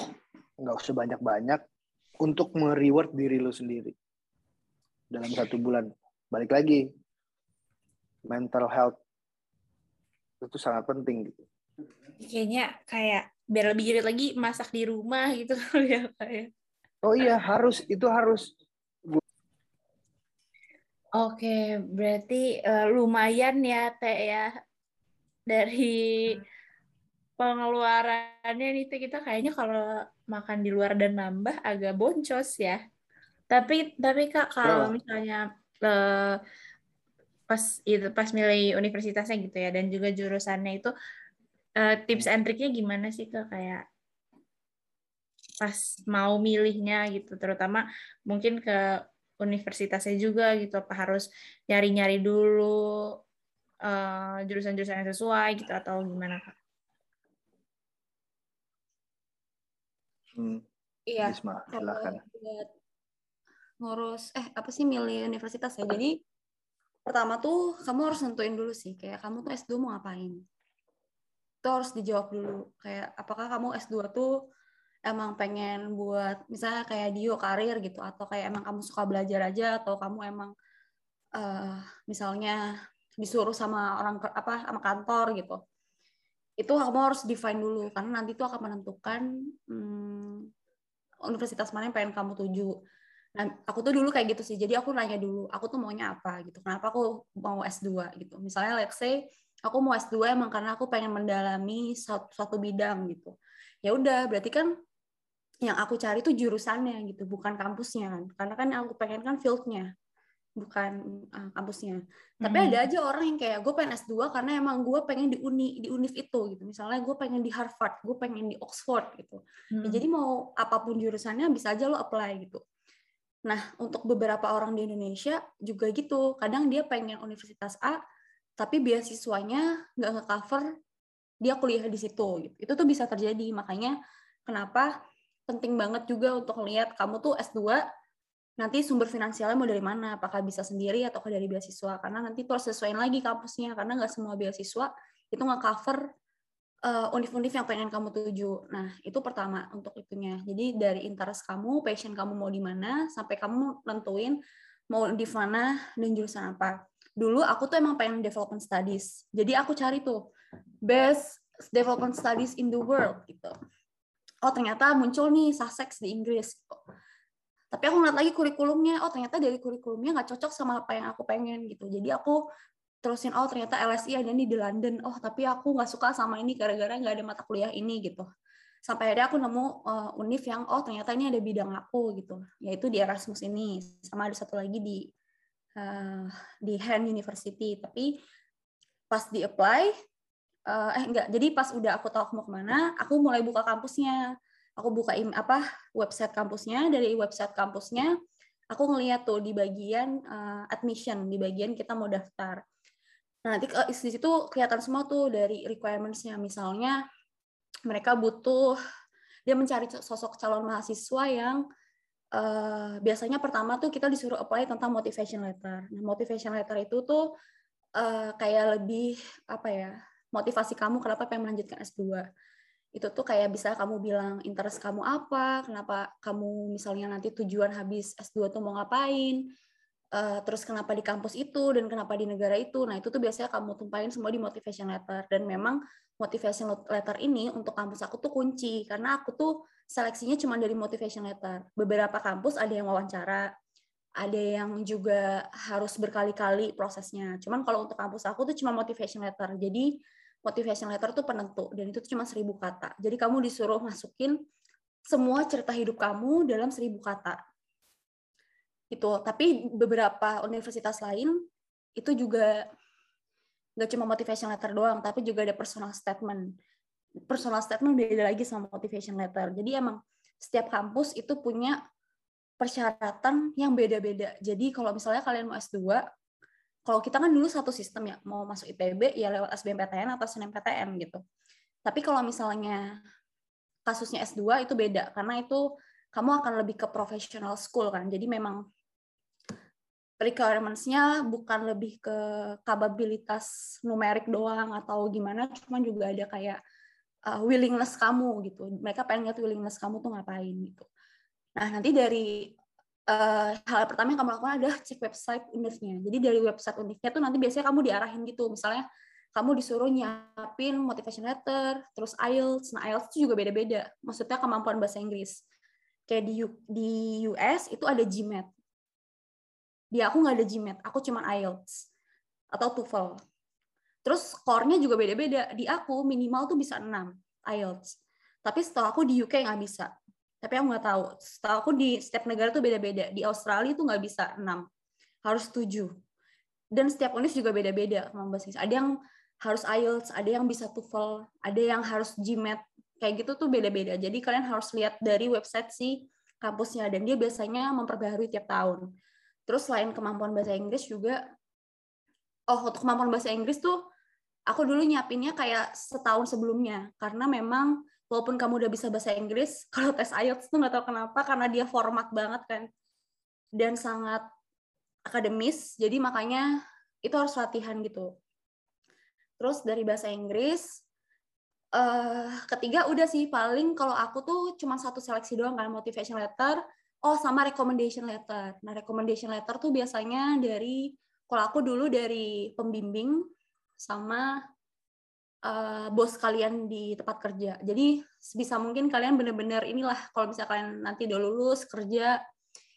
nggak usah banyak-banyak untuk mereward diri lu sendiri dalam satu bulan. Balik lagi mental health itu sangat penting gitu. Kayaknya kayak biar lebih irit lagi masak di rumah gitu kali ya kayak. oh iya harus itu harus Oke, berarti eh, lumayan ya Teh ya dari pengeluarannya nih Teh kita kayaknya kalau makan di luar dan nambah agak boncos ya. Tapi tapi Kak kalau Kenapa? misalnya eh, pas itu pas milih universitasnya gitu ya dan juga jurusannya itu eh, tips and triknya gimana sih Kak kayak pas mau milihnya gitu terutama mungkin ke universitasnya juga gitu apa harus nyari-nyari dulu eh, jurusan-jurusan yang sesuai gitu atau gimana kak? hmm, Iya, Bisma silakan buat ngurus eh apa sih milih universitas ya. Jadi pertama tuh kamu harus nentuin dulu sih kayak kamu tuh S2 mau ngapain. Itu harus dijawab dulu. Kayak apakah kamu S2 tuh emang pengen buat misalnya kayak dio karir gitu atau kayak emang kamu suka belajar aja atau kamu emang eh misalnya disuruh sama orang apa sama kantor gitu. Itu kamu harus define dulu karena nanti itu akan menentukan hmm, universitas mana yang pengen kamu tuju. Nah, aku tuh dulu kayak gitu sih. Jadi aku nanya dulu, aku tuh maunya apa gitu. Kenapa aku mau S2 gitu. Misalnya let's say aku mau S2 emang karena aku pengen mendalami suatu, suatu bidang gitu. Ya udah, berarti kan yang aku cari tuh jurusannya gitu, bukan kampusnya kan. Karena kan yang aku pengen kan field-nya, bukan uh, kampusnya. Tapi Hmm. ada aja orang yang kayak gue pengen S2 karena emang gue pengen di uni di univ itu gitu. Misalnya gue pengen di Harvard, gue pengen di Oxford gitu. Ya, Hmm. jadi mau apa pun jurusannya bisa aja lo apply gitu. Nah, untuk beberapa orang di Indonesia juga gitu. Kadang dia pengen universitas A, tapi beasiswanya nggak nge-cover dia kuliah di situ gitu. Itu tuh bisa terjadi. Makanya kenapa penting banget juga untuk lihat kamu tuh S2 nanti sumber finansialnya mau dari mana? Apakah bisa sendiri atau dari beasiswa? Karena nanti tuh harus sesuaiin lagi kampusnya karena nggak semua beasiswa itu nggak cover uh, univ-univ yang pengen kamu tuju. Nah, itu pertama untuk itunya. Jadi dari interest kamu, passion kamu mau di mana sampai kamu nentuin mau di mana dan jurusan apa. Dulu aku tuh emang pengen development studies. Jadi aku cari tuh best development studies in the world gitu. Oh ternyata muncul nih Sussex di Inggris. Tapi aku ngeliat lagi kurikulumnya, oh ternyata dari kurikulumnya nggak cocok sama apa yang aku pengen gitu. Jadi aku terusin, oh ternyata LSI ada nih di London. Oh tapi aku nggak suka sama ini gara-gara nggak ada mata kuliah ini gitu. Sampai akhirnya aku nemu uh, univ yang, oh ternyata ini ada bidang aku gitu. Yaitu di Erasmus ini. Sama ada satu lagi di uh, di Hand University. Tapi pas di apply, uh, eh enggak. Jadi pas udah aku tahu aku mau ke mana aku mulai buka kampusnya. Aku buka im apa website kampusnya. Dari website kampusnya aku ngeliat tuh di bagian uh, admission di bagian kita mau daftar. Nah nanti uh, di situ kelihatan semua tuh dari requirementsnya. Misalnya mereka butuh dia mencari sosok calon mahasiswa yang uh, biasanya pertama tuh kita disuruh apply tentang motivation letter. Nah, motivation letter itu tuh uh, kayak lebih apa ya motivasi kamu kenapa pengen melanjutkan S2 itu tuh kayak bisa kamu bilang interest kamu apa, kenapa kamu misalnya nanti tujuan habis S2 tuh mau ngapain, uh, terus kenapa di kampus itu dan kenapa di negara itu. Nah, itu tuh biasanya kamu tumpahin semua di motivation letter dan memang motivation letter ini untuk kampus aku tuh kunci karena aku tuh seleksinya cuma dari motivation letter. Beberapa kampus ada yang wawancara, ada yang juga harus berkali-kali prosesnya. Cuman kalau untuk kampus aku tuh cuma motivation letter. Jadi motivation letter tuh penentu dan itu cuma seribu kata. Jadi kamu disuruh masukin semua cerita hidup kamu dalam seribu kata. Itu. Tapi beberapa universitas lain itu juga nggak cuma motivation letter doang, tapi juga ada personal statement. Personal statement beda lagi sama motivation letter. Jadi emang setiap kampus itu punya persyaratan yang beda-beda. Jadi kalau misalnya kalian mau S2, kalau kita kan dulu satu sistem ya mau masuk IPB ya lewat SBMPTN atau SNMPTN gitu. Tapi kalau misalnya kasusnya S2 itu beda karena itu kamu akan lebih ke professional school kan. Jadi memang requirements-nya bukan lebih ke kapabilitas numerik doang atau gimana cuma juga ada kayak uh, willingness kamu gitu. Mereka pengen lihat willingness kamu tuh ngapain gitu. Nah nanti dari uh, hal pertama yang kamu lakukan adalah cek website univnya. Jadi dari website univnya tuh nanti biasanya kamu diarahin gitu. Misalnya kamu disuruh nyiapin motivation letter, terus IELTS. Nah, IELTS itu juga beda-beda. Maksudnya kemampuan bahasa Inggris. Kayak di, di US itu ada GMAT. Di aku nggak ada GMAT, aku cuma IELTS atau TOEFL. Terus skornya juga beda-beda. Di aku minimal tuh bisa 6 IELTS. Tapi setelah aku di UK nggak bisa tapi aku nggak tahu. Setahu aku di setiap negara tuh beda-beda. Di Australia tuh nggak bisa enam, harus tujuh. Dan setiap univ juga beda-beda kemampuan bahasa Ada yang harus IELTS, ada yang bisa TOEFL, ada yang harus GMAT. Kayak gitu tuh beda-beda. Jadi kalian harus lihat dari website si kampusnya dan dia biasanya memperbaharui tiap tahun. Terus selain kemampuan bahasa Inggris juga oh untuk kemampuan bahasa Inggris tuh aku dulu nyiapinnya kayak setahun sebelumnya karena memang walaupun kamu udah bisa bahasa Inggris, kalau tes IELTS tuh nggak tahu kenapa karena dia format banget kan dan sangat akademis, jadi makanya itu harus latihan gitu. Terus dari bahasa Inggris, uh, ketiga udah sih paling kalau aku tuh cuma satu seleksi doang kan motivation letter, oh sama recommendation letter. Nah recommendation letter tuh biasanya dari kalau aku dulu dari pembimbing sama uh, bos kalian di tempat kerja. Jadi sebisa mungkin kalian benar-benar inilah kalau misalnya kalian nanti udah lulus kerja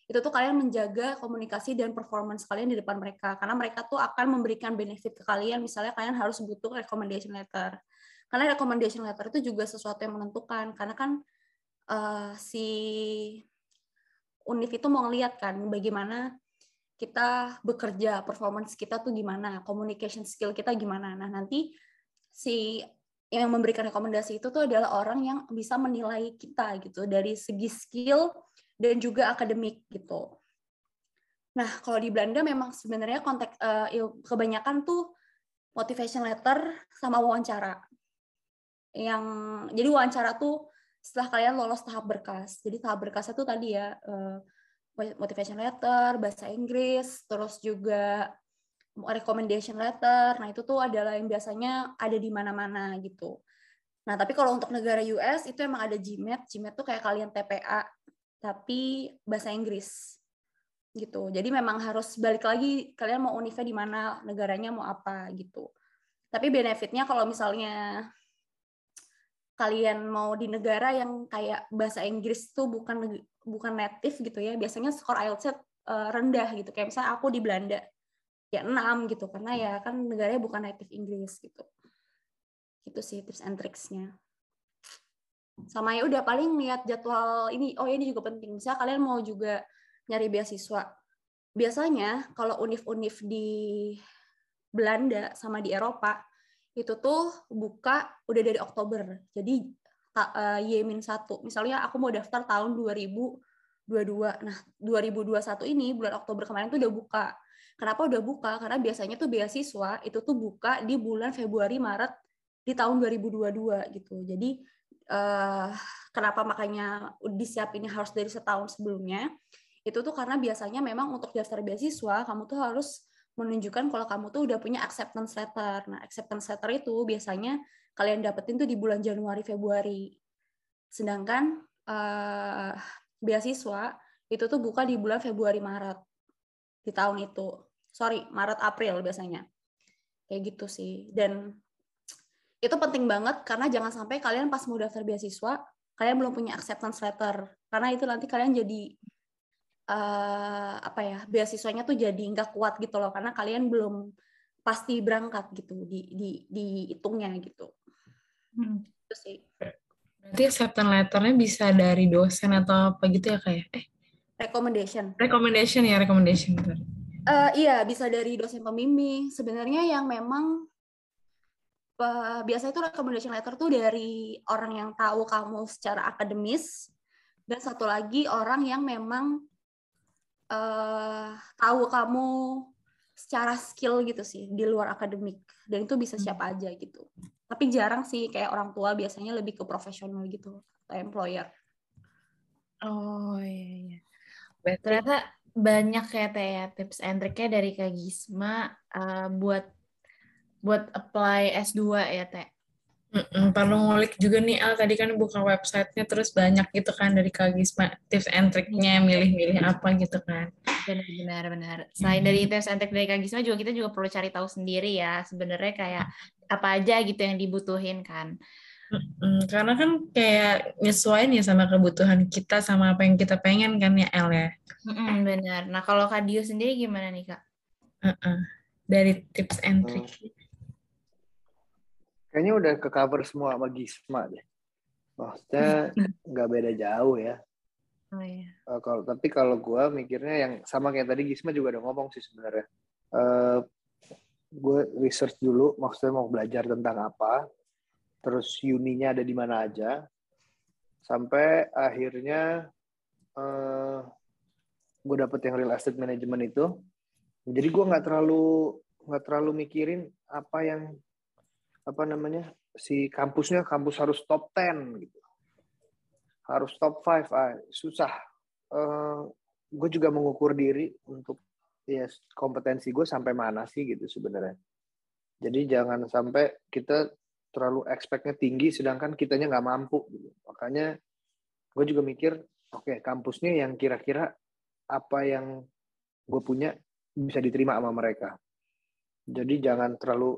itu tuh kalian menjaga komunikasi dan performance kalian di depan mereka. Karena mereka tuh akan memberikan benefit ke kalian misalnya kalian harus butuh recommendation letter. Karena recommendation letter itu juga sesuatu yang menentukan. Karena kan uh, si univ itu mau ngeliat kan bagaimana kita bekerja performance kita tuh gimana communication skill kita gimana. Nah nanti si yang memberikan rekomendasi itu tuh adalah orang yang bisa menilai kita gitu dari segi skill dan juga akademik gitu. Nah, kalau di Belanda memang sebenarnya konteks uh, kebanyakan tuh motivation letter sama wawancara. Yang jadi wawancara tuh setelah kalian lolos tahap berkas. Jadi tahap berkasnya tuh tadi ya eh, motivation letter, bahasa Inggris, terus juga recommendation letter. Nah, itu tuh adalah yang biasanya ada di mana-mana gitu. Nah, tapi kalau untuk negara US itu emang ada GMAT. GMAT tuh kayak kalian TPA tapi bahasa Inggris gitu. Jadi memang harus balik lagi kalian mau univnya di mana, negaranya mau apa gitu. Tapi benefitnya kalau misalnya kalian mau di negara yang kayak bahasa Inggris tuh bukan bukan native gitu ya, biasanya skor IELTS uh, rendah gitu. Kayak misalnya aku di Belanda ya 6 gitu karena ya kan negaranya bukan native Inggris gitu. Gitu sih tips and tricksnya. Sama ya udah paling lihat jadwal ini. Oh ini juga penting. Misalnya kalian mau juga nyari beasiswa. Biasanya kalau univ-univ di Belanda sama di Eropa itu tuh buka udah dari Oktober. Jadi uh, Y-1. Misalnya aku mau daftar tahun 2022. Nah, 2021 ini bulan Oktober kemarin tuh udah buka. Kenapa udah buka? Karena biasanya tuh beasiswa itu tuh buka di bulan Februari Maret di tahun 2022 gitu. Jadi uh, kenapa makanya disiapinnya harus dari setahun sebelumnya? itu tuh karena biasanya memang untuk daftar beasiswa kamu tuh harus menunjukkan kalau kamu tuh udah punya acceptance letter. Nah, acceptance letter itu biasanya kalian dapetin tuh di bulan Januari Februari. Sedangkan uh, beasiswa itu tuh buka di bulan Februari Maret di tahun itu. Sorry, Maret April biasanya. Kayak gitu sih. Dan itu penting banget karena jangan sampai kalian pas mau daftar beasiswa kalian belum punya acceptance letter karena itu nanti kalian jadi uh, apa ya beasiswanya tuh jadi nggak kuat gitu loh karena kalian belum pasti berangkat gitu di di dihitungnya gitu. Hmm. Itu sih. Berarti acceptance letternya bisa dari dosen atau apa gitu ya kayak ya? eh recommendation. Recommendation ya recommendation. Uh, iya bisa dari dosen pembimbing. Sebenarnya yang memang uh, biasa itu recommendation letter tuh dari orang yang tahu kamu secara akademis dan satu lagi orang yang memang uh, tahu kamu secara skill gitu sih di luar akademik dan itu bisa hmm. siapa aja gitu tapi jarang sih kayak orang tua biasanya lebih ke profesional gitu atau employer oh iya iya ternyata banyak ya teh ya tips and triknya dari Kak Gisma uh, buat buat apply S2 ya teh? Mm-mm, perlu ngulik juga nih Al tadi kan buka websitenya terus banyak gitu kan dari Kak Gisma tips and triknya iya. milih-milih apa gitu kan. Benar-benar benar. Selain dari tips and trik dari Kak Gisma juga kita juga perlu cari tahu sendiri ya sebenarnya kayak apa aja gitu yang dibutuhin kan mm karena kan kayak nyesuaiin ya sama kebutuhan kita sama apa yang kita pengen kan ya El ya mm benar nah kalau Kak Dio sendiri gimana nih Kak uh-uh. dari tips and hmm kayaknya udah ke cover semua sama Gisma deh. Maksudnya nggak beda jauh ya. Oh, iya. Uh, kalau tapi kalau gue mikirnya yang sama kayak tadi Gisma juga udah ngomong sih sebenarnya. Uh, gue research dulu, maksudnya mau belajar tentang apa, terus uninya ada di mana aja, sampai akhirnya uh, gue dapet yang real estate management itu. Jadi gue nggak terlalu nggak terlalu mikirin apa yang apa namanya si kampusnya kampus harus top 10 gitu. Harus top 5 ah, susah. Uh, gue juga mengukur diri untuk ya kompetensi gue sampai mana sih gitu sebenarnya. Jadi jangan sampai kita terlalu expectnya tinggi sedangkan kitanya nggak mampu gitu. makanya gue juga mikir oke okay, kampusnya yang kira-kira apa yang gue punya bisa diterima sama mereka. Jadi jangan terlalu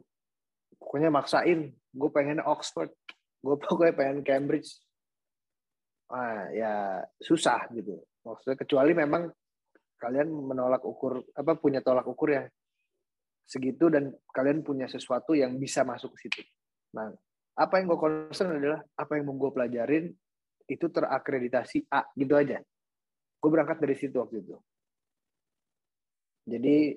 pokoknya maksain gue pengen Oxford gue pokoknya pengen Cambridge. Ah ya susah gitu. Maksudnya kecuali memang kalian menolak ukur apa punya tolak ukur yang segitu dan kalian punya sesuatu yang bisa masuk ke situ nah apa yang gue concern adalah apa yang mau gue pelajarin itu terakreditasi A gitu aja gue berangkat dari situ waktu itu jadi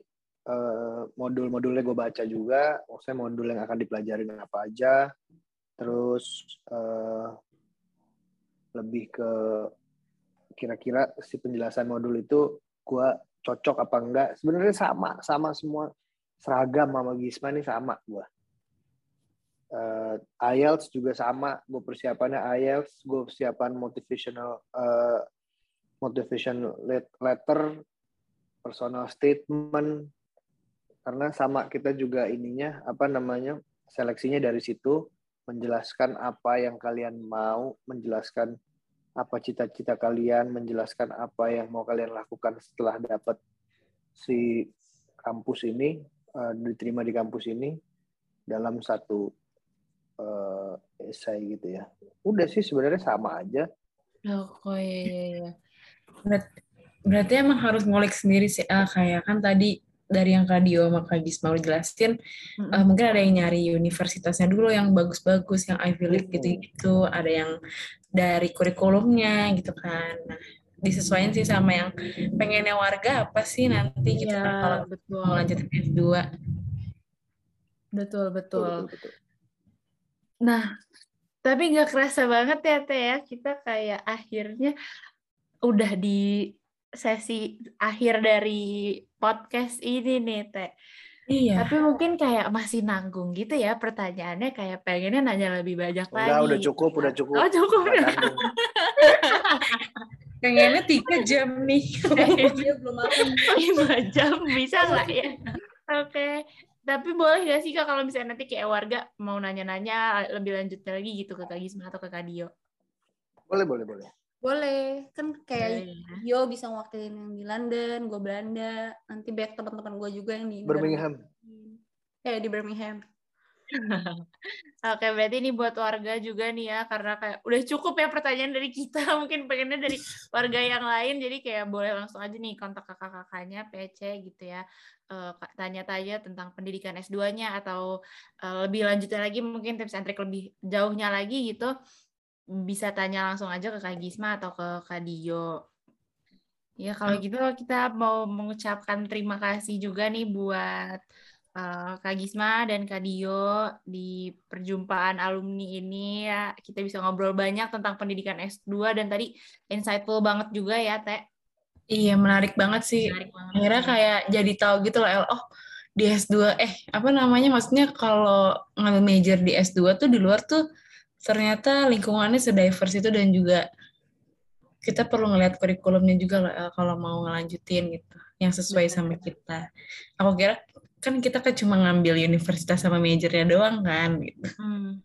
uh, modul-modulnya gue baca juga, maksudnya modul yang akan dipelajarin apa aja, terus uh, lebih ke kira-kira si penjelasan modul itu gue cocok apa enggak. Sebenarnya sama, sama semua seragam sama Gisma nih sama gue. Uh, IELTS juga sama, gue persiapannya IELTS, gue persiapan motivational uh, motivation letter, personal statement, karena sama kita juga ininya apa namanya seleksinya dari situ menjelaskan apa yang kalian mau, menjelaskan apa cita-cita kalian, menjelaskan apa yang mau kalian lakukan setelah dapat si kampus ini uh, diterima di kampus ini dalam satu uh, esai gitu ya. Udah sih sebenarnya sama aja. Oh, iya iya iya. Berat, berarti emang harus ngulik sendiri sih ah, kayak kan tadi dari yang Kak Dio sama Kak Gisma udah jelasin, mm-hmm. uh, mungkin ada yang nyari universitasnya dulu yang bagus-bagus, yang Ivy League gitu-gitu, ada yang dari kurikulumnya gitu kan. Nah, disesuaikan sih sama yang pengennya warga apa sih nanti gitu ya, kan kalau betul. mau lanjut S2. Betul, betul. betul, betul. Nah, tapi nggak kerasa banget ya Teh ya, kita kayak akhirnya udah di sesi akhir dari podcast ini nih Teh. Iya. Tapi mungkin kayak masih nanggung gitu ya pertanyaannya kayak pengennya nanya lebih banyak Udah, lagi. Udah cukup, udah cukup. Oh cukup. pengennya tiga jam nih. Dia belum makan. Lima jam bisa nggak ya? Oke. Okay tapi boleh gak sih kak kalau misalnya nanti kayak warga mau nanya-nanya lebih lanjut lagi gitu ke Kak Gisma atau ke Kak Dio? Boleh, boleh, boleh. Boleh. Kan kayak boleh. Dio bisa wakilin yang di London, gue Belanda. Nanti banyak teman-teman gue juga yang di Birmingham. Ya, di Birmingham. Oke, berarti ini buat warga juga nih ya, karena kayak udah cukup ya pertanyaan dari kita, mungkin pengennya dari warga yang lain, jadi kayak boleh langsung aja nih kontak kakak-kakaknya, PC gitu ya, uh, tanya-tanya tentang pendidikan S2-nya atau uh, lebih lanjutnya lagi mungkin tips and trick lebih jauhnya lagi gitu, bisa tanya langsung aja ke Kak Gisma atau ke Kak Dio. Ya kalau gitu kita mau mengucapkan terima kasih juga nih buat uh, Kak Gisma dan Kak Dio di perjumpaan alumni ini ya kita bisa ngobrol banyak tentang pendidikan S2 dan tadi insightful banget juga ya Teh. Iya menarik banget sih. Menarik banget. Akhirnya kayak jadi tahu gitu loh, oh di S2 eh apa namanya maksudnya kalau ngambil major di S2 tuh di luar tuh ternyata lingkungannya sedivers itu dan juga kita perlu ngeliat kurikulumnya juga loh kalau mau ngelanjutin gitu yang sesuai sama kita. Aku kira kan kita kan cuma ngambil universitas sama majornya doang kan gitu. Hmm.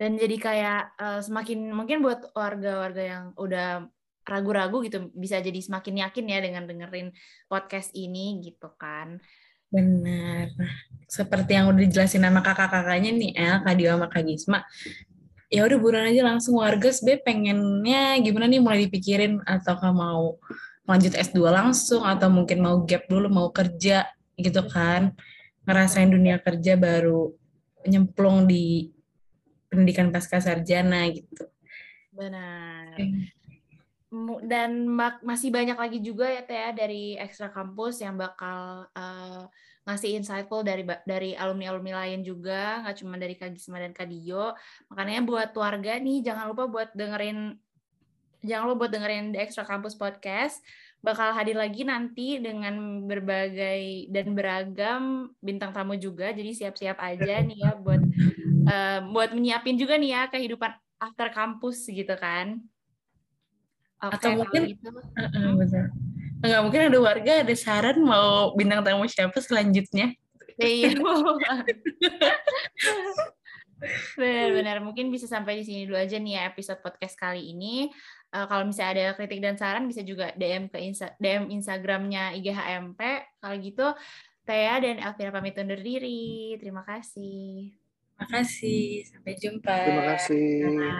Dan jadi kayak uh, semakin mungkin buat warga-warga yang udah ragu-ragu gitu bisa jadi semakin yakin ya dengan dengerin podcast ini gitu kan. Benar. Seperti yang udah dijelasin sama kakak-kakaknya nih El, Kak Dio sama Kak Gisma. Ya udah buruan aja langsung warga sebenarnya pengennya gimana nih mulai dipikirin atau mau lanjut S2 langsung atau mungkin mau gap dulu mau kerja gitu kan. Ngerasain dunia kerja baru nyemplung di pendidikan pasca sarjana gitu. Benar. Dan masih banyak lagi juga ya Teh ya, dari ekstra kampus yang bakal uh, ngasih insightful dari dari alumni alumni lain juga nggak cuma dari Kak Gisma dan Kak Dio. Makanya buat warga nih jangan lupa buat dengerin jangan lupa buat dengerin The Extra Campus Podcast bakal hadir lagi nanti dengan berbagai dan beragam bintang tamu juga. Jadi siap-siap aja nih ya buat uh, buat menyiapin juga nih ya kehidupan after kampus gitu kan. Okay, Atau mungkin gitu. uh, uh, Enggak mungkin ada warga ada saran mau bintang tamu siapa selanjutnya? Iya. Benar-benar mungkin bisa sampai di sini dulu aja nih ya episode podcast kali ini. Uh, kalau misalnya ada kritik dan saran bisa juga DM ke Insta DM Instagramnya IGHMP. Kalau gitu, Tea dan Elvira pamit undur diri. Terima kasih. Terima kasih. Sampai jumpa. Terima kasih.